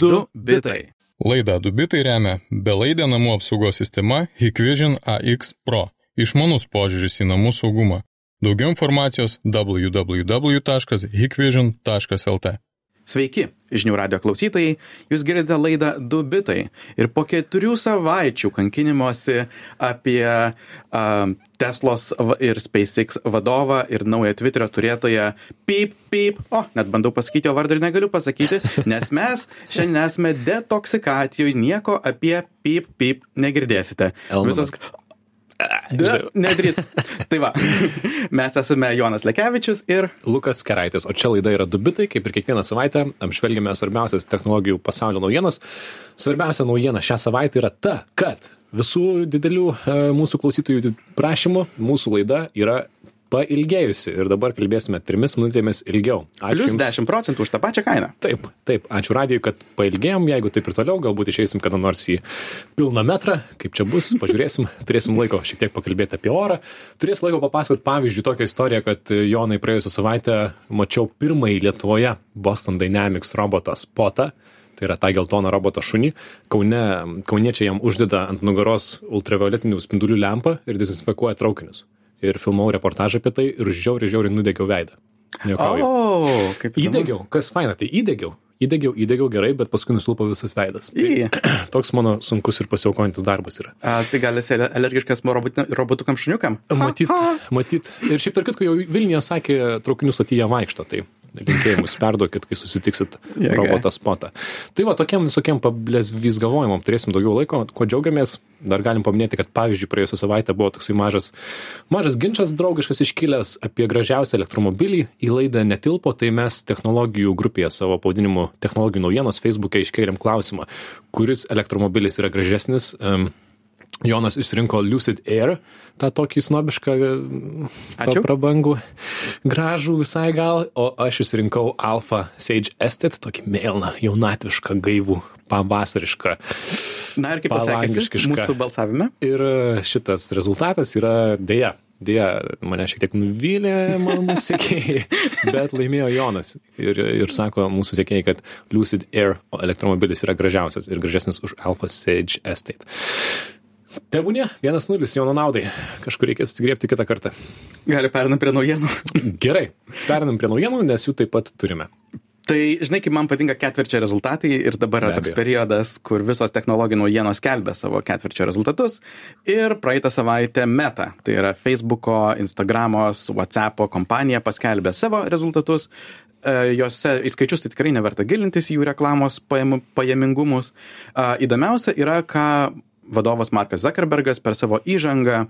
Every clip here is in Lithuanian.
Du bitai. Laidą Dubitai remia belaidė namų apsaugos sistema Hikvision AX Pro. Išmanus požiūris į namų saugumą. Daugiau informacijos www.hikvision.lt. Sveiki, žinių radio klausytojai, jūs girdite laidą Du bitai. Ir po keturių savaičių kankinimuose apie uh, Teslos ir SpaceX vadovą ir naują Twitterio turėtoją. Pip Pip, o, net bandau pasakyti jo vardą ir negaliu pasakyti, nes mes šiandien esame detoksikacijoje, nieko apie Pip Pip negirdėsite. Elmanas. Da, nedrįs. Tai va, mes esame Jonas Lekevičius ir Lukas Keraitis, o čia laida yra Dubitai, kaip ir kiekvieną savaitę apžvelgiame svarbiausias technologijų pasaulio naujienas. Svarbiausia naujiena šią savaitę yra ta, kad visų didelių e, mūsų klausytojų prašymų mūsų laida yra pailgėjusi ir dabar kalbėsime trimis minutėmis ilgiau. plus Jums. 10 procentų už tą pačią kainą. Taip, taip, ačiū radijui, kad pailgėjom, jeigu taip ir toliau, galbūt išeisim kada nors į pilną metrą, kaip čia bus, pažiūrėsim, turėsim laiko šiek tiek pakalbėti apie orą, turės laiko papasakoti pavyzdžiui tokią istoriją, kad e, Jonai praėjusią savaitę mačiau pirmąjį Lietuvoje Boston Dynamics robotą Spotą. Tai yra tą geltoną roboto šunį. Kaune, kauniečiai jam uždeda ant nugaros ultravioletinių spindulių lempą ir dezinfekuoja traukinius. Ir filmavau reportažą apie tai ir žiauriai, žiauriai nudegiau veidą. Nejuokauju. O, kaip įdomu. Įdegiau, kas faina, tai įdegiau. Įdegiau, įdegiau gerai, bet paskui nusilpo visas veidas. Į. Toks mano sunkus ir pasiaukojantis darbas yra. A, tai gali esi alergiškas robotukam šuniukam? Matyt, matyt. Ir šiaip tarp kitko jau Vilniuje sakė, traukinių stotyje vaikšto, tai linkėjimus perduokit, kai susitiksit Jėga. robotą spotą. Tai va, tokiem visokiem pablės galvojimam turėsim daugiau laiko, kuo džiaugiamės. Dar galim paminėti, kad pavyzdžiui, praėjusią savaitę buvo toksai mažas, mažas ginčas draugiškas iškilęs apie gražiausią elektromobilį. Į laidą netilpo, tai mes technologijų grupėje savo pavadinimu technologijų naujienos Facebook'e iškėlėm klausimą, kuris elektromobilis yra gražesnis. Um, Jonas išsirinko Lucid Air, tą tokį snobišką mm, Ačiū. prabangų, gražų visai gal, o aš išsirinkau Alpha Sage Estate, tokį mėlyną, jaunatvišką, gaivų, pavasarišką. Na ir kaip Palangiškiška. mūsų balsavime? Ir e, šitas rezultatas yra dėja. Dėja, mane šiek tiek nuvylė mano sekėjai, bet laimėjo Jonas. Ir, ir sako mūsų sekėjai, kad Lucid Air elektromobilis yra gražiausias ir gražesnis už Alpha Sage Estate. Tebūnė, vienas nulis Jono naudai. Kažkur reikės atsigriepti kitą kartą. Gali perinam prie naujienų. Gerai, perinam prie naujienų, nes jų taip pat turime. Tai žinai, kaip man patinka ketvirčio rezultatai ir dabar yra toks periodas, kur visos technologijų naujienos skelbia savo ketvirčio rezultatus. Ir praeitą savaitę Meta, tai yra Facebook'o, Instagram'o, WhatsApp'o kompanija paskelbė savo rezultatus. E, Jose į skaičius tai tikrai neverta gilintis jų reklamos pajamingumus. A, Įdomiausia yra, ką vadovas Markas Zuckerbergas per savo įžangą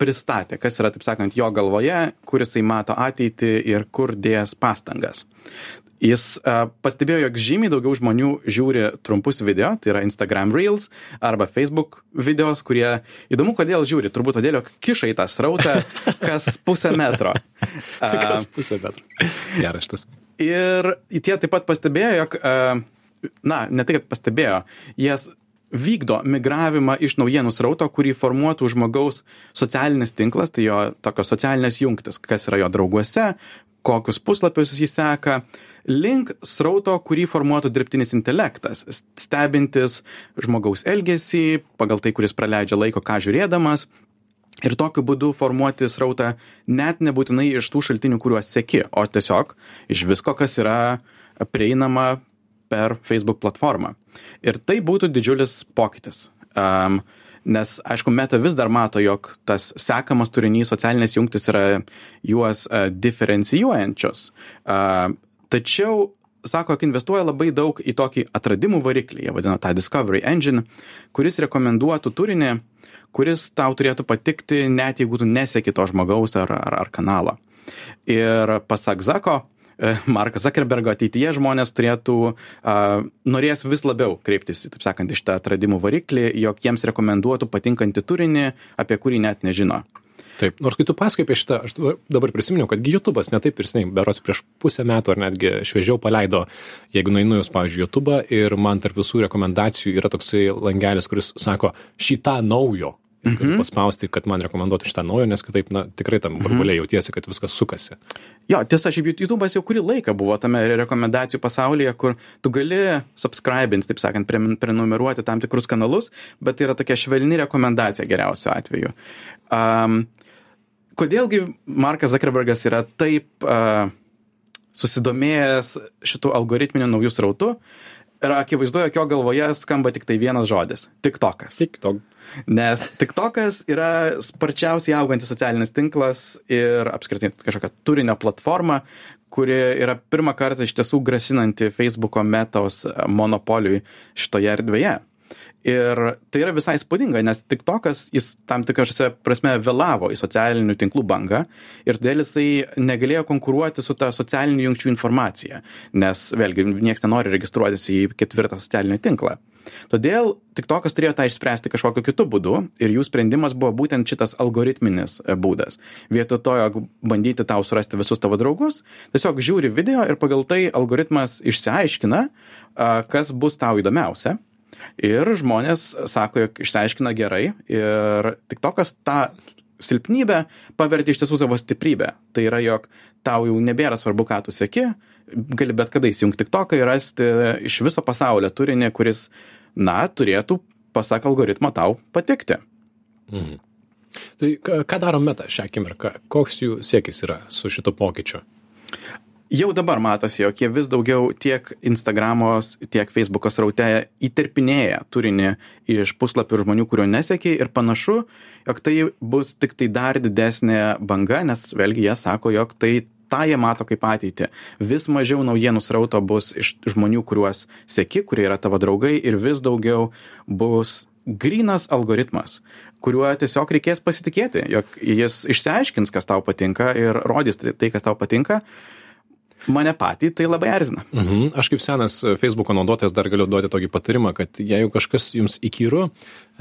pristatė, kas yra, taip sakant, jo galvoje, kur jisai mato ateitį ir kur dės pastangas. Jis uh, pastebėjo, jog žymiai daugiau žmonių žiūri trumpus video, tai yra Instagram Reels arba Facebook videos, kurie įdomu, kodėl žiūri. Turbūt todėl, jog kiša į tą srautą kas pusę metro. Kas Uh, pusę metro. Geras šitas. ir tie taip pat pastebėjo, jog, uh, na, ne tai, kad pastebėjo, jas vykdo migravimą iš naujienų srauto, kurį formuotų žmogaus socialinis tinklas, tai jo tokios socialinės jungtis, kas yra jo drauguose, kokius puslapius jis seka, link srauto, kurį formuotų dirbtinis intelektas, stebintis žmogaus elgesį, pagal tai, kuris praleidžia laiko, ką žiūrėdamas. Ir tokiu būdu formuoti srautą net nebūtinai iš tų šaltinių, kuriuos seki, o tiesiog iš visko, kas yra prieinama per Facebook platformą. Ir tai būtų didžiulis pokytis. Um, nes, aišku, meta vis dar mato, jog tas sekamas turinys, socialinės jungtis yra juos uh, diferencijuojančios. Uh, tačiau sako, kad investuoja labai daug į tokį atradimų variklį, jie vadina tą Discovery Engine, kuris rekomenduotų turinį, kuris tau turėtų patikti, net jeigu tu neseki to žmogaus ar, ar, ar kanalo. Ir pasak Zako, Marko Zuckerbergo ateityje žmonės turėtų, uh, norės vis labiau kreiptis, taip sakant, iš tą atradimų variklį, jog jiems rekomenduotų patinkantį turinį, apie kurį net nežino. Taip, nors kai tu pasakai apie šitą, aš dabar prisiminiau, kad YouTube'as netaip ir seniai, berots prieš pusę metų ar netgi šviežiau paleido, jeigu nueinu jūs, pavyzdžiui, YouTube'ą ir man tarp visų rekomendacijų yra toksai langelis, kuris sako šitą naujo. Ir galiu paspausti, kad man rekomenduotų šitą naują, nes kitaip, na, tikrai tam burbulė jautiesi, kad viskas sukasi. Jo, tiesa, šiaip YouTube'as jau kurį laiką buvo tame rekomendacijų pasaulyje, kur tu gali subscribinti, taip sakant, pre- prenumeruoti tam tikrus kanalus, bet tai yra tokia švelni rekomendacija geriausiu atveju. Um, kodėlgi Markas Zuckerbergas yra taip uh, susidomėjęs šitų algoritminių naujų srautų? Ir akivaizdu, jog jo galvoje skamba tik tai vienas žodis - TikTokas. Tik to. Nes TikTokas yra sparčiausiai augantis socialinis tinklas ir apskritai kažkokia turinio platforma, kuri yra pirmą kartą iš tiesų grasinanti Facebooko metos monopoliui šitoje erdvėje. Ir tai yra visai spūdinga, nes TikTokas jis tam tikrose prasme vėlavo į socialinių tinklų bangą ir todėl jisai negalėjo konkuruoti su ta socialinių jungčių informacija, nes vėlgi niekas nenori registruotis į ketvirtą socialinį tinklą. Todėl TikTokas turėjo tą išspręsti kažkokiu kitu būdu ir jų sprendimas buvo būtent šitas algoritminis e, būdas. Vietoj to, jog bandyti tau surasti visus tavo draugus, tiesiog žiūri video ir pagal tai algoritmas išsiaiškina, kas bus tau įdomiausia. Ir žmonės sako, jog išsiaiškina gerai ir TikTokas tą silpnybę pavertė iš tiesų savo stiprybę. Tai yra, jog tau jau nebėra svarbu, ką tu seki, gali bet kada įsijungti TikToką ir rasti iš viso pasaulio turinį, kuris, na, turėtų, pasak algoritmo, tau patikti. Mhm. Tai ką, daro meta šią akimirką? Koks jų siekis yra su šito pokyčiu? Jau dabar matosi, jog jie vis daugiau tiek Instagramos, tiek Facebook'o sraute įterpinėja turinį iš puslapių žmonių, kurio nesekė ir panašu, jog tai bus tik tai dar didesnė banga, nes vėlgi jie sako, jog tai tą jie mato kaip ateitį. Vis mažiau naujienų srauto bus iš žmonių, kuriuos seki, kurie yra tavo draugai ir vis daugiau bus grynas algoritmas, kuriuo tiesiog reikės pasitikėti, jog jis išsiaiškins, kas tau patinka ir rodys tai kas tau patinka. Mane patį tai labai erzina. Mhm. Aš kaip senas Facebook'o naudotojas dar galiu duoti tokį patarimą, kad jeigu kažkas jums įkyru,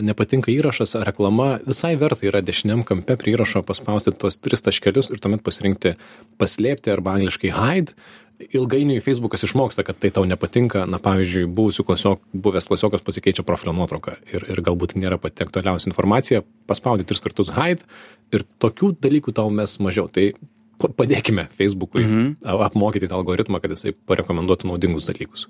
nepatinka įrašas ar reklama, visai verta yra dešiniam kampe prie įrašo paspausti tos tris taškelius ir tuomet pasirinkti paslėpti arba angliškai hide. Ilgainiui Facebookas išmoksta, kad tai tau nepatinka. Na, pavyzdžiui, buvusių klasiok, buvęs klasiokas pasikeičia profilio nuotrauką ir, ir galbūt nėra pati aktualiausia informacija, paspaudi tris kartus hide ir tokių dalykų tau mes mažiau. Tai padėkime Facebookui mhm. apmokyti tą algoritmą, kad jisai parekomenduotų naudingus dalykus.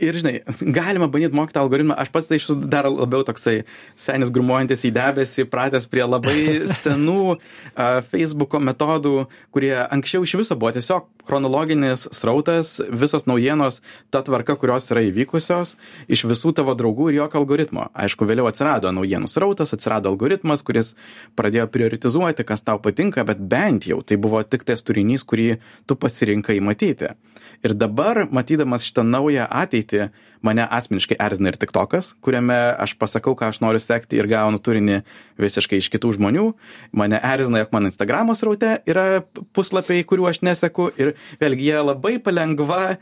Ir žinai, galima bandyti mokyti algoritmą, aš pats tai tiesų dar labiau toksai senis grumuojantis į debesį, pratęs prie labai senų uh, Facebook'o metodų, kurie anksčiau iš viso buvo tiesiog chronologinis srautas, visos naujienos, ta tvarka, kurios yra įvykusios, iš visų tavo draugų ir jokio algoritmo. Aišku, vėliau atsirado naujienų srautas, atsirado algoritmas, kuris pradėjo prioritizuoti, kas tau patinka, bet bent jau tai buvo tik tas turinys, kurį tu pasirinkai matyti. Ir dabar, matydamas šitą naują ateitį, mane asmeniškai erzina ir TikTokas, kuriame aš pasakau, ką aš noriu sekti ir gaunu turinį visiškai iš kitų žmonių. Mane erzina, jog mano Instagramo sraute yra puslapiai, kuriuo aš neseku ir vėlgi jie labai palengva e,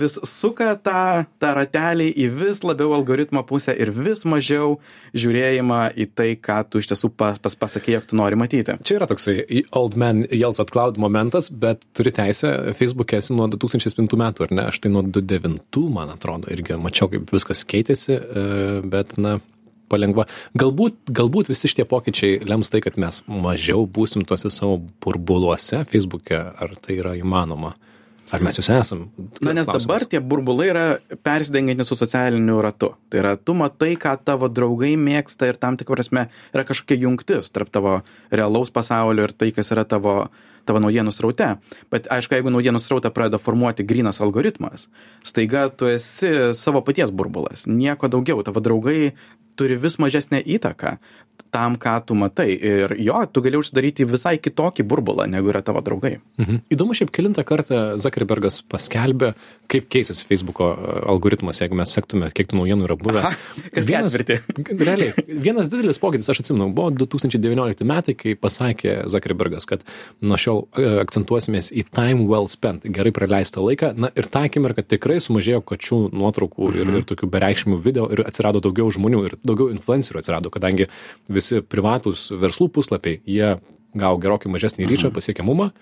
vis suka tą, tą ratelį į vis labiau algoritmo pusę ir vis mažiau žiūrėjimą į tai, ką tu iš tiesų pas, pas, pasakė, jog tu nori matyti. Čia yra toksai old man yells at cloud momentas, bet turi teisę, Facebook'e esi nuo 2005 metų, ar ne? Aš tai nuo 2009, man atrodo, irgi mačiau, kaip viskas keitėsi, e, bet, na, palengva. Galbūt, galbūt visi šitie pokyčiai lems tai, kad mes mažiau būsim tose savo burbuluose Facebook'e, ar tai yra įmanoma? Ar mes jūs esam? Na, nes Klausimas. dabar tie burbulai yra persidengiantys su socialiniu ratu. Tai yra, tu matai, ką tavo draugai mėgsta ir tam tikrą prasme yra kažkokia jungtis tarp tavo realaus pasaulio ir tai, kas yra tavo, tavo naujienų sraute. Bet aišku, jeigu naujienų srautą pradeda formuoti grinas algoritmas, staiga tu esi savo paties burbulas, nieko daugiau, tavo draugai turi vis mažesnę įtaką tam, ką tu matai. Ir jo, tu gali užsidaryti visai kitokį burbulą, negu yra tavo draugai. Mhm. Įdomu šiaip kilintą kartą Zuckerbergas paskelbė, kaip keisis Facebook'o e, algoritmas, jeigu mes sektume, kiek tų naujienų yra buvę. Aha, kas Vienas-. Realiai, vienas didelis pokytis, aš atsimenu, buvo 2019 metai, kai pasakė Zuckerbergas, kad nuo šiol e, akcentuosimės į time well spent, gerai praleistą laiką. Na ir tą akimirką tikrai sumažėjo kačių nuotraukų ir, ir tokių bereikšmių video ir atsirado daugiau žmonių ir daugiau influencerių atsirado, kadangi visi privatūs verslų puslapiai, jie gavo gerokai mažesnį ryčą, pasiekiamumą.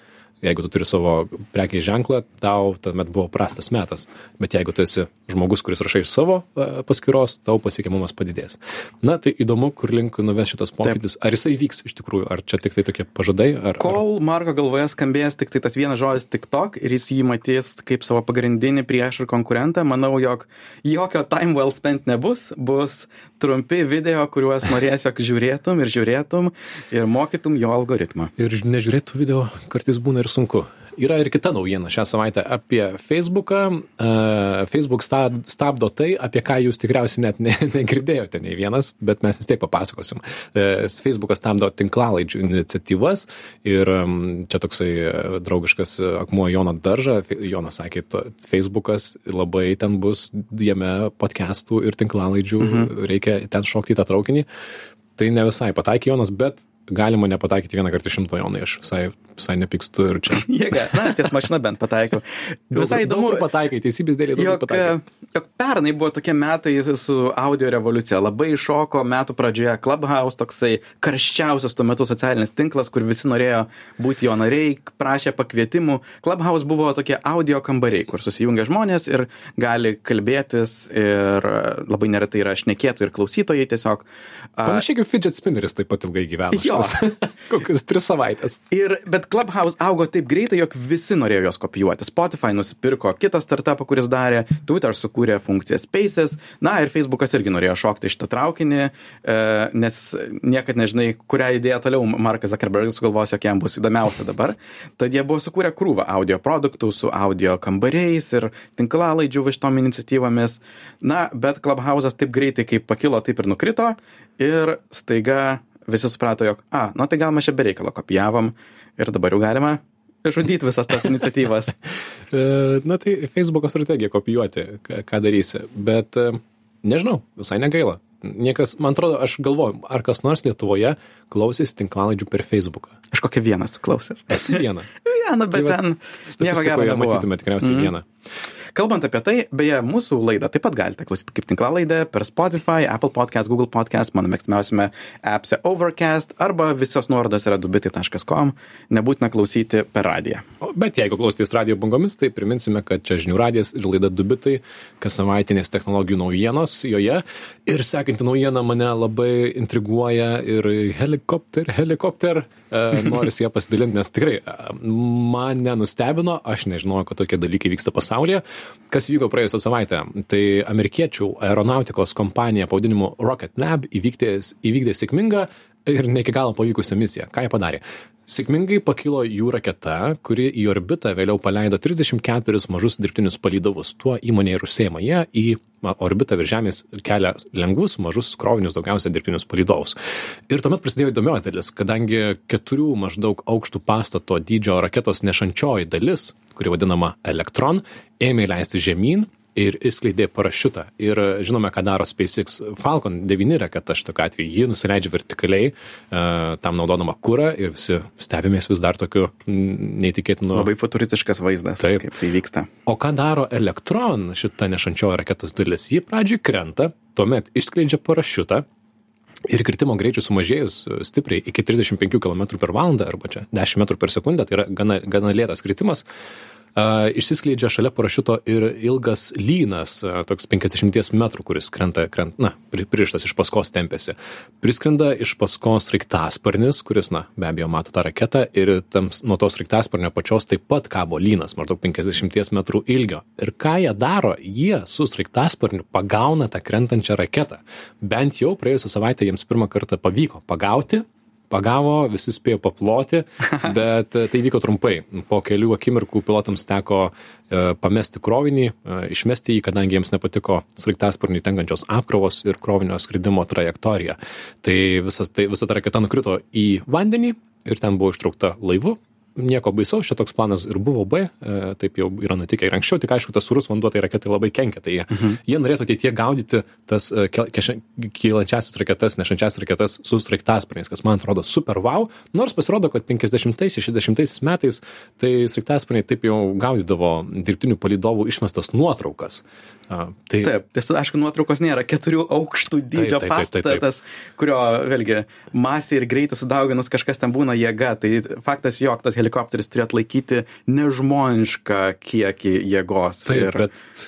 jeigu tu turi savo prekiai ženklą, tau tuomet buvo prastas metas. Bet jeigu tu esi žmogus, kuris rašai iš savo e, paskyros, tau pasiekiamumas padidės. Na, tai įdomu, kur link nuves šitas pokytis. Ar jisai vyks iš tikrųjų, ar čia tik tai tokie pažadai? Ar, Kol Marko galvoje skambės tik tai tas vienas žodis TikTok ir jis jį matys kaip savo pagrindinį prieš ir konkurentą, manau, jog jokio time well spent nebus, bus trumpi video, kuriuos norės, jog žiūrėtum ir žiūrėtum ir mokytum jo algoritmą. Ir nežiūrėtų video kartais būna ir sunku. Yra ir kita naujiena šią savaitę apie Facebooką. Uh, Facebook sta- stabdo tai, apie ką jūs tikriausiai net ne, negirdėjote nei vienas, bet mes vis tiek papasakosim. Uh, Facebookas stabdo tinklalaidžių iniciatyvas ir čia toksai e, draugiškas e, akmuo Jono daržą. Jonas sakė, Facebookas labai ten bus jame podcastų ir tinklalaidžių, mhm. reikia ten šokti į tą traukinį. Tai ne visai pataikė Jonas, bet galima nepataikyti vieną kartą šimto Jonai, aš visai, visai nepykstu ir čia. Jėga, na, ties mašina bent pataikiau. Visai įdomu, pataikai, teisybės dėlė jog, kur pataikai. jog pernai buvo tokie metai su audio revoliucija. Labai iššoko metų pradžioje Clubhouse, toksai karščiausias tuo metu socialinis tinklas, kur visi norėjo būti jo nariai, prašė pakvietimų. Clubhouse buvo tokie audio kambariai, kur susijungia žmonės ir gali kalbėtis ir labai neretai yra šnekėtų ir klausytojai tiesiog. Panašiai kaip fidget spinneris taip pat ilgai gyveno. Jo. Šitas. Kokius tris savaitės. Ir, bet Clubhouse augo taip greitai, jog visi norėjo juos kopijuoti. Spotify nusipirko kitą startupą, kuris darė, Twitter sukūrė funkciją Spaces, na ir Facebookas irgi norėjo šokti šitą traukinį, e, nes niekad nežinai, kurią idėją toliau Markas Zuckerbergas sugalvos, jog jam bus įdomiausia dabar. Tad jie buvo sukūrę krūvą audio produktų su audio kambariais ir tinklalaidžių va šitom iniciatyvomis. Na, bet Clubhouse'as taip greitai, kaip pakilo, taip ir nukrito ir staiga visi suprato, jog, a, nu tai gal mes čia bereikalo kopijavom ir dabar jau galima žudyti visas tas iniciatyvas. E, Na tai Facebooko strategija kopijuoti, ką, darysi. Bet e, nežinau, visai negaila. Niekas, man atrodo, aš galvoju, ar kas nors Lietuvoje klausys tinklalaidžių per Facebooką. Aš kokią vieną suklausęs. Esi viena. Vieną, bet Tai va, ten nieko gero matytume tikriausiai Mhm. vieną. Kalbant apie tai, beje, mūsų laidą taip pat galite klausyti kaip tinklalaidę per Spotify, Apple Podcast, Google Podcast, mano mėgstamiausiame appse Overcast arba visos nuorodos yra dubiti.com, nebūtina klausyti per radiją. Bet jeigu klausotės radio bangomis, tai priminsime, kad čia žinių radijas ir laida Dubitai, kas savaitinės technologijų naujienos joje. Ir sekanti naujiena mane labai intriguoja ir helikopter, helikopter, e, norisi ją pasidalinti, nes tikrai e, mane nustebino, aš nežinojau, kad tokie dalykai vyksta pasaulyje. Kas vyko praėjusią savaitę? Tai amerikiečių aeronautikos kompanija pavadinimu Rocket Lab įvykdė, įvykdė sėkmingą ir ne iki galo pavykusią misiją. Ką jie padarė? Sėkmingai pakilo jų raketa, kuri į orbitą vėliau paleido 34 mažus dirbtinius palydovus. Tuo įmonė ir užsėma. Jie į orbitą virš Žemės kelia lengvus, mažus krovinius, daugiausia dirbtinius palydovus. Ir tuomet prasidėjo įdomioji dalis, kadangi keturių maždaug aukštų pastato dydžio raketos nešančioji dalis, kuri vadinama Elektron, ėmė leisti žemyn ir išskleidė parašiutą. Ir e, žinome, ką daro SpaceX Falcon 9 raketa šitokiu atveju. Ji nusileidžia vertikaliai, e, tam naudodama kūrą ir visi stebimės vis dar tokiu neįtikėtinu. Labai futuristiškas vaizdas, Taip. kaip tai vyksta. O ką daro Elektron, šita nešančioji raketos dalis? Ji pradžiai krenta, tuomet išskleidžia parašiutą. Ir kritimo greičiui sumažėjus e, stipriai iki 35 km per valandą arba čia 10 m per sekundę, tai yra gana, gana lėtas kritimas, uh, išsiskleidžia šalia parašiuto ir ilgas lynas, toks 50 metrų, kuris krenta, krent, na, pri- pririštas iš paskos tempėsi. Priskrenda iš paskos raiktasparnis, kuris, na, be abejo, mato tą raketą ir tam, nuo tos raiktasparnio pačios taip pat kabo lynas, maždaug 50 metrų ilgio. Ir ką jie daro? Jie su raiktasparniu pagauna tą krentančią raketą. Bent jau praėjusią savaitę jiems pirmą kartą pavyko pagauti pagavo, visi spėjo paploti, bet e, tai vyko trumpai. Po kelių akimirkų pilotams teko e, pamesti krovinį, e, išmesti jį, kadangi jiems nepatiko sraigtasparniui tenkančios apkrovos ir krovinio skridimo trajektorija. Tai, visas, tai visa ta raketa nukrito į vandenį ir ten buvo ištraukta laivu. Nieko baisaus, čia toks planas ir buvo B, e, taip jau yra nutikę ir anksčiau, tik aišku, tas surus vanduo tai raketai labai kenkia. Tai jie, mhm. jie norėtų ateitie gaudyti tas e, kylančiasis raketas, nešančias raketas su sraigtasparniais, kas man atrodo super wow, nors pasirodo, kad 50-60 metais tai sraigtasparniai taip jau gaudydavo dirbtinių palidovų išmestas nuotraukas. A, tai Taip, tiesa, aišku, nuotraukos nėra keturių aukštų dydžio Taip, taip, taip, taip, taip. pastatas, kurio, vėlgi, masė ir greitai sudauginus kažkas ten būna jėga. Tai faktas, jog tas helikopteris turėjo atlaikyti nežmonišką kiekį jėgos. Taip, ir... bet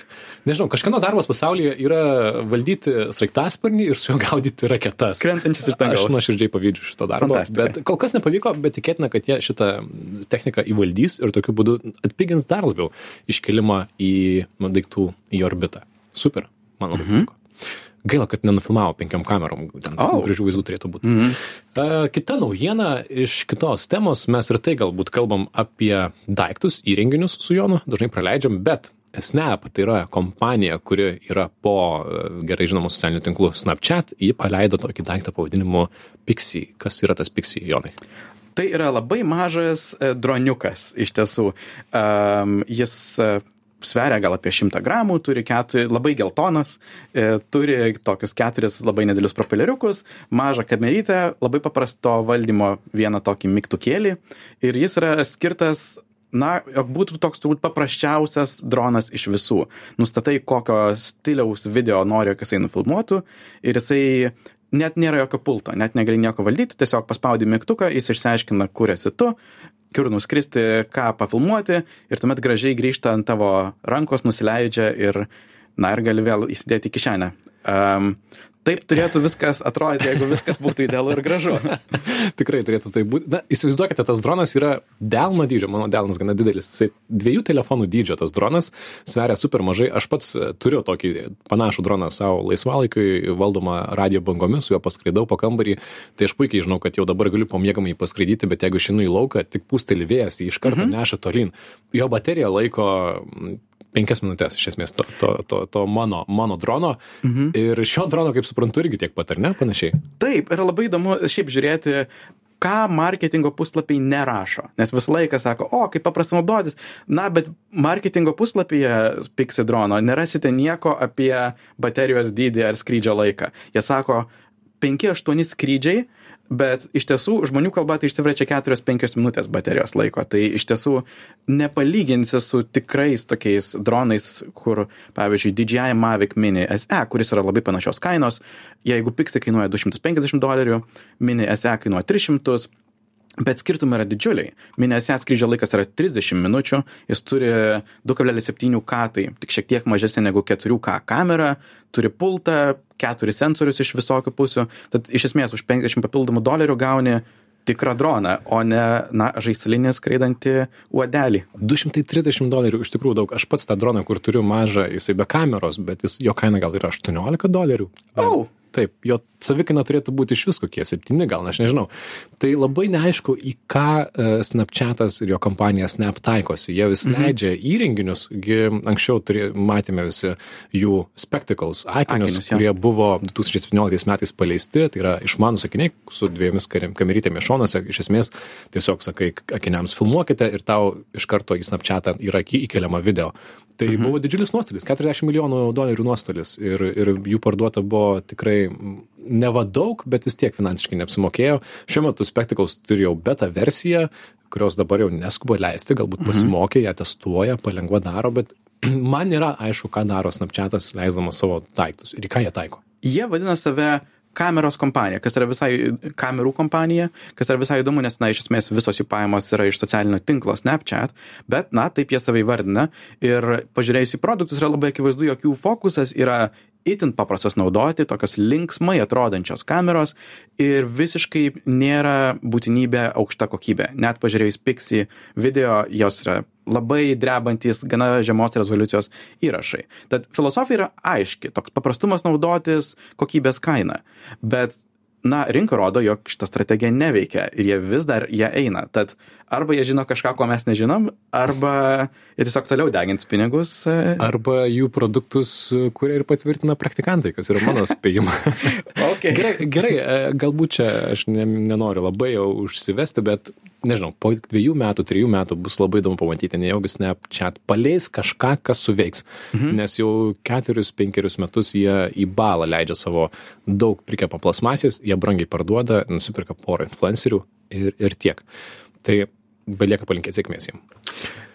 nežinau, kažkieno darbas pasaulyje yra valdyti sraigtasparnį ir su juo gaudyti raketas. Krentančias ir tankas. Aš nuoširdžiai pavydžiu šito darbo. Bet kol kas nepavyko, bet tikėtina, kad jie šitą techniką įvaldys ir tokiu būdu atpigins dar labiau iškelimą į daiktų į orbitą. Super, man labai mhm. patiko. Gaila, kad nenufilmavo penkiom kamerom, ten oh. gražių vaizdų turėtų būti. Mm -hmm. uh, kita naujiena iš kitos temos, mes ir tai galbūt kalbam apie daiktus, įrenginius su Jonu, dažnai praleidžiam, bet Snap, tai yra kompanija, kuri yra po gerai žinomų socialinių tinklų Snapchat, ji paleido tokį daiktą pavadinimu Pixie. Kas yra tas Pixie, Jonai? Tai yra labai mažas e, droniukas iš tiesų. Um, jis uh, sveria gal apie 100 gramų, turi keturi, labai geltonas, e, turi tokius keturis labai nedėlius propeleriukus, mažą kamerytę, labai paprasto valdymo vieną tokį mygtukėlį ir jis yra skirtas na, jog būtų toks turbūt paprasčiausias dronas iš visų. Nustatai, kokio stiliaus video nori, jog jisai nufilmuotų ir jisai net nėra jokio pulto, net negali nieko valdyti, tiesiog paspaudi mygtuką, jis išsiaiškina, kur esi tu, kur nuskristi, ką pafilmuoti ir tuomet gražiai grįžta ant tavo rankos, nusileidžia ir, na ir gali vėl įsidėti kišenę. Um, taip turėtų viskas atrodyti, jeigu viskas būtų idealu ir gražu. Tikrai turėtų tai būti. Na, įsivaizduokite, tas dronas yra delno dydžio, mano delnas gana didelis. Jisai dviejų telefonų dydžio tas dronas sveria super mažai. Aš pats e, turiu tokį panašų droną savo laisvalaikiui, valdomą radio bangomis, su juo paskraidau po kambarį. Tai aš puikiai žinau, kad jau dabar galiu pamėgamai paskraidyti, bet jeigu išinu į lauką, tik pūsteli vėjas, jį iš karto mhm. neša tolyn. Jo baterija laiko penkias minutes iš esmės to, to, to, to mano, mano drono. Mhm. Ir šio drono, kaip suprantu, irgi tiek pat, ar ne, panašiai? Taip, yra labai įdomu šiaip žiūrėti, ką marketingo puslapiai nerašo. Nes visą laiką sako, o, kaip paprasta naudotis. Na, bet marketingo puslapyje Pixie drono nerasite nieko apie baterijos dydį ar skrydžio laiką. Jie sako, 5-8 skrydžiai bet iš tiesų žmonių kalba tai išsiverčia keturios penkios minutės baterijos laiko. Tai iš tiesų nepalyginsi su tikrais tokiais dronais kur pavyzdžiui DJI Mavic Mini SE kuris yra labai panašios kainos. Jeigu Pixie kainuoja du šimtus penkiasdešim dolerių Mini SE kainuoja tris šimtus bet skirtumai yra didžiuliai. Mini se skrydžio laikas yra trisdešim minučių jis turi du kablelis septynių k tai tik šiek tiek mažesnė negu keturių k kamera turi pultą keturis sensorius iš visokių pusių. Tad iš esmės už penkiasdešim papildomų dolerių gauni tikrą droną o ne na žaislinį skraidantį uodelį. Du šimtai trisdešim dolerių iš tikrųjų daug. Aš pats tą droną kur turiu mažą jisai be kameros bet jis jo kaina gal yra aštuoniolika dolerių. Au taip jo savikaina turėtų būti išvis kokie septyni gal aš nežinau. Tai labai neaišku į ką e, snapchatas ir jo kompanija snap taikosi. Jie vis mhm. leidžia įrenginius gi anksčiau turė matėme visi jų spectacles akinius kurie buvo du tūkstančiai septynioliktais metais paleisti. Tai yra išmanūs akiniai su dviejomis kamerytėmis šonuose. Iš esmės tiesiog sakai akiniams filmuokite ir tau iš karto į snapchatą akį įkeliama video tai mhm. buvo didžiulis nuostolis keturiasdešim milijonų dolerių nuostolis ir ir jų parduota buvo tikrai neva daug bet vis tiek finansiškai neapsimokėjo šiuo metu spectacles turi jau beta versiją kurios dabar jau neskuba leisti galbūt mhm. pasimokė ją testuoja palengva daro bet man nėra aišku ką daro snapchatas leisdamas savo daiktus ir į ką jie taiko jie vadina save kameros kompanija kas yra visai kamerų kompanija kas yra visai įdomu nes na iš esmės visos jų pajamos yra iš socialinio tinklo snapchat bet na taip jie save įvardina. Ir pažiūrėjus į produktus yra labai akivaizdu jog jų fokusas yra itin paprastos naudoti tokios linksmai atrodančios kameros ir visiškai nėra būtinybė aukšta kokybė. Net pažiūrėjus pixi video jos yra labai drebantys gana žemos rezoliucijos įrašai. Tad filosofija yra aiški. Toks paprastumas naudotis kokybės kaina. Bet na rinka rodo jog šita strategija neveikia ir jie vis dar ja eina. Tad arba jie žino kažką ko mes nežinom arba jie tiesiog toliau degins pinigus e, arba jų produktus kuria ir patvirtina praktikantai kas yra mano spėjimas okay. gerai gerai e, galbūt čia aš ne, nenoriu labai jau užsivesti bet nežinau po dviejų metų trijų metų bus labai įdomu pamatyti nejaugi snapchat paleis kažką kas suveiks. Mhm. nes jau ketverius penkerius metus jie į balą leidžia savo daug prikepa plasmasės jie brangiai parduoda nusiperka porą influencerių ir ir tiek. Tai belieka palinkėti sėkmės jiem.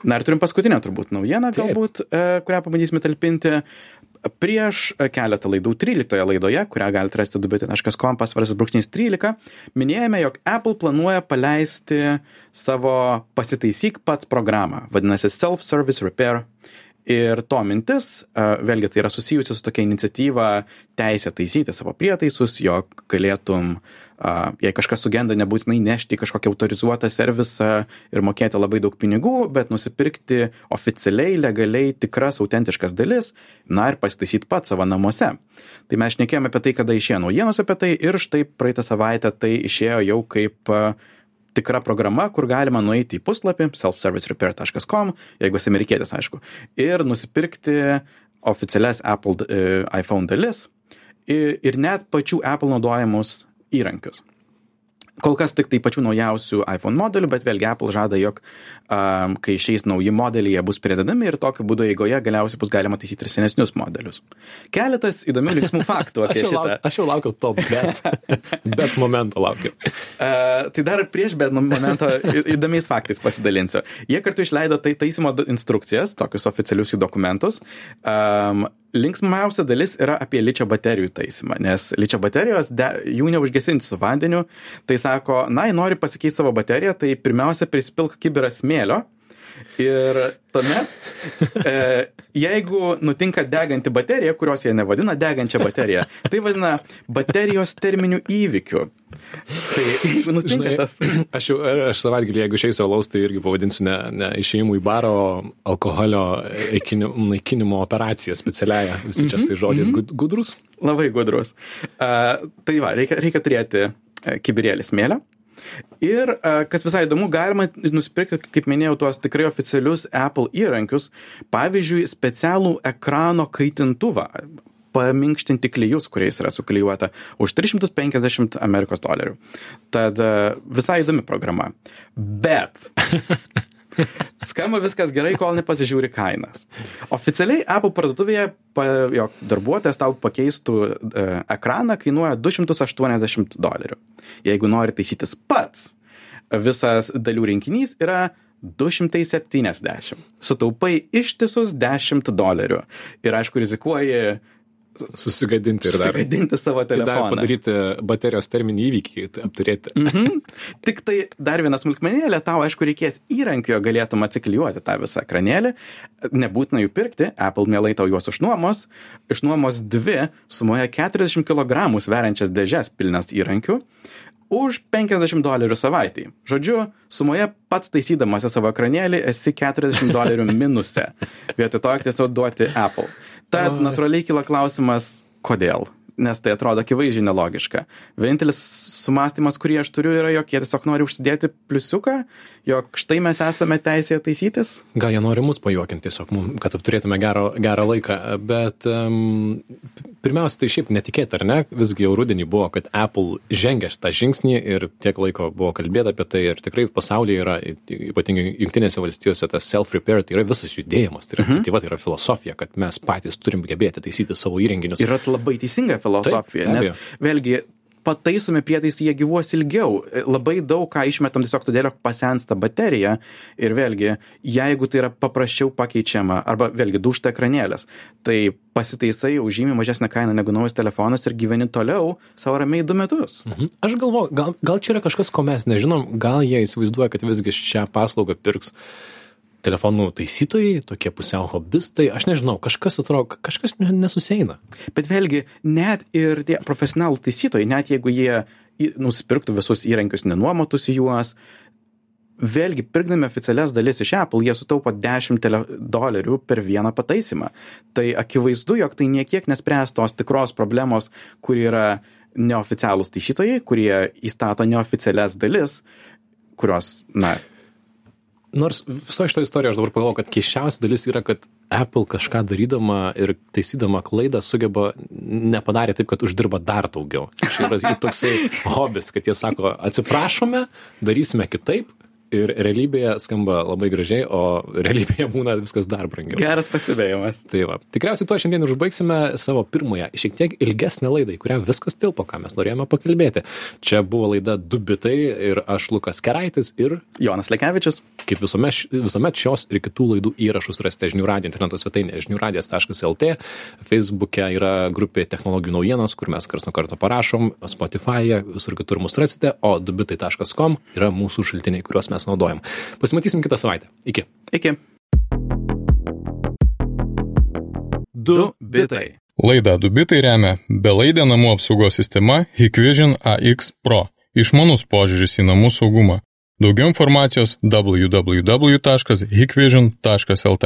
Na ir turim paskutinę turbūt naujieną galbūt e, kurią pabandysime talpinti prieš keletą laidų, 13 laidoje, kurią galite rasti dubitė.com pasvaras brūkšnys 13, minėjome, jog Apple planuoja paleisti savo pasitaisyk pats programą, vadinasi Self-Service Repair. Ir to mintis, vėlgi tai yra susijusi su tokia iniciatyva teisė taisyti savo prietaisus, jog galėtum uh, jei kažkas sugenda, nebūtinai nešti kažkokią autorizuotą servisą ir mokėti labai daug pinigų, bet nusipirkti oficialiai, legaliai tikras, autentiškas dalis, na ir pasitaisyti pat savo namuose. Tai mes šnekėjome apie tai, kada išėjo naujienos apie tai ir štai praeitą savaitę tai išėjo jau kaip tikra programa, kur galima nueiti į puslapį selfservicerepair.com, jeigu esi amerikietis, aišku, ir nusipirkti oficialias Apple e, iPhone dalis ir, net pačių Apple naudojamus įrankius kol kas tiktai pačių naujausių iphone modelių bet vėlgi apple žada jog a kai išeis nauji modeliai jie bus pridedami ir tokiu būdu eigoje galiausiai bus galima taisyti ir senesnius modelius keletas įdomių linksmų faktų apie Aš šitą lauk, aš jau laukiau to bet, bet momento laukiu. A, tai dar prieš bet momento į- įdomiais faktais pasidalinsiu. Jie kartu išleido tai taisymo instrukcijas, tokius oficialius jų dokumentus. Um, linksmiausia dalis yra apie ličio baterijų taisymą, nes ličio baterijos de, jų neužgesinti su vandeniu. Tai sako, na, jei nori pasikeisti savo bateriją, tai pirmiausia prisipilk kibirą smėlio. Ir tuomet, e, jeigu nutinka deganti baterija, kurios jie nevadina degančia baterija, tai vadina baterijos terminių įvykių. Tai jeigu nutinka Žinai, tas... aš jau, aš savaitgalį, jeigu išeisiu alaus, tai irgi pavadinsiu ne, ne išėjimu į barą, o alkoholio naikinimo operaciją specialiają. Visi čia tai žodžiais gud- gudrus. Labai gudrus. Uh, tai va, reikia, reikia turėti uh, kibirėlį smėlio. Ir uh, kas visai įdomu, galima nusipirkti, kaip minėjau, tuos tikrai oficialius Apple įrankius, pavyzdžiui, specialų ekrano kaitintuvą paminkštinti klyjus, kuriais yra suklyjuota už 350 Amerikos dolerių. Tad uh, visai įdomi programa. Bet Skamba viskas gerai, kol nepasižiūri kainas. Oficialiai Apple parduotuvėje, pa, jog darbuotojas tau pakeistų e, ekraną, kainuoja 280 dolerių. Jeigu nori taisytis pats, visas dalių rinkinys yra 270. Sutaupai ištisus 10 dolerių. Ir aišku, rizikuoji Susigadinti ir dar. susigadinti savo Ir dar telefoną. padaryti baterijos terminį įvykį, tai apturėti. Mhm. Tik tai dar viena smulkmenėlė, tau aišku reikės įrankio, galėtum atsiklijuoti tą visą ekranėlį. Nebūtina jų pirkti, Apple mielai tau juos išnuomos. Išnuomos dvi sumoje 40 kg sveriančias dėžes pilnas įrankių už 50 dolerių savaitį. Žodžiu, sumoje pats taisydamas savo ekranėlį esi 40 dolerių minuse. Vietoj to tiesiog duoti Apple. Tad natūraliai kyla klausimas, kodėl? Nes tai atrodo akivaizdžiai nelogiška. Vienintelis sumastymas, kurį aš turiu, yra, jog jie tiesiog nori užsidėti pliusiuką, jog štai mes esame teisėje taisytis. Gal jie nori mus pajuokinti tiesiog, kad turėtume gerą, gerą laiką, bet um, pirmiausia, tai šiaip netikėta, ar ne? Visgi jau rudenį buvo, kad Apple žengė šitą žingsnį ir tiek laiko buvo kalbėta apie tai ir tikrai pasaulyje yra, ypatingai Junktinėse valstijose, tas self-repair tai yra visas judėjimas, tai yra iniciatyva, tai yra filosofija, kad mes patys turim gebėti taisyti savo įrenginius. Yra labai teisinga filosofija, Taip, be nes vėlgi pataisomi prietaisai jie gyvuos ilgiau. Labai daug ką išmetam tiesiog todėl, jog pasensta baterija ir vėlgi, jeigu tai yra paprasčiau pakeičiama arba vėlgi dušta ekranėlės, tai pasitaisai už žymiai mažesnę kainą negu naujas telefonas ir gyveni toliau savo ramiai du metus. Mhm. Aš galvoju, gal, gal čia yra kažkas, ko mes nežinom, gal jie įsivaizduoja, kad visgi šią paslaugą pirks telefonų taisytojai, tokie pusiau hobistai, aš nežinau, kažkas atrodo, kažkas ne- nesusieina. Bet vėlgi, net ir tie profesionalų taisytojai, net jeigu jie nusipirktų visus įrankius, nenuomotųsi juos, vėlgi, pirkdami oficialias dalis iš Apple, jie sutaupo 10 tele- dolerių per vieną pataisymą. Tai akivaizdu, jog tai niekiek nespręs tos tikros problemos, kur yra neoficialūs taisytojai, kurie įstato neoficialias dalis, kurios, na, Nors viso šito istorijoje aš dabar pagalvoju, kad keiščiausia dalis yra, kad Apple kažką darydama ir taisydama klaidą sugeba, nepadarė taip, kad uždirba dar daugiau. Čia yra jų toksai hobis, kad jie sako, atsiprašome, darysime kitaip ir realybėje skamba labai gražiai, o realybėje būna viskas dar brangiau. Geras pastebėjimas. Tai va. Tikriausiai tuo šiandien ir užbaigsime savo pirmąją, šiek tiek ilgesnę laidą, į kurią viskas tilpo, ką mes norėjome pakalbėti. Čia buvo laida Dubitai ir aš Lukas Keraitis ir Jonas Lekevičius. Kaip visuomet, visuomet šios ir kitų laidų įrašus rasite žinių radio interneto svetainėje žiniųradijas.lt. Facebook'e yra grupė technologijų naujienos, kur mes kars nuo karto parašom, Spotify'e, visur kitur mus rasite, o dubitai.com yra mūsų šaltiniai, kuriuos mes naudojam. Pasimatysim kitą savaitę. Iki. Iki. Du bitai. Laidą Dubitai remia belaidė namų apsaugos sistema Hikvision AX Pro. Išmanus požiūris į namų saugumą. Daugiau informacijos www.hikvision.lt.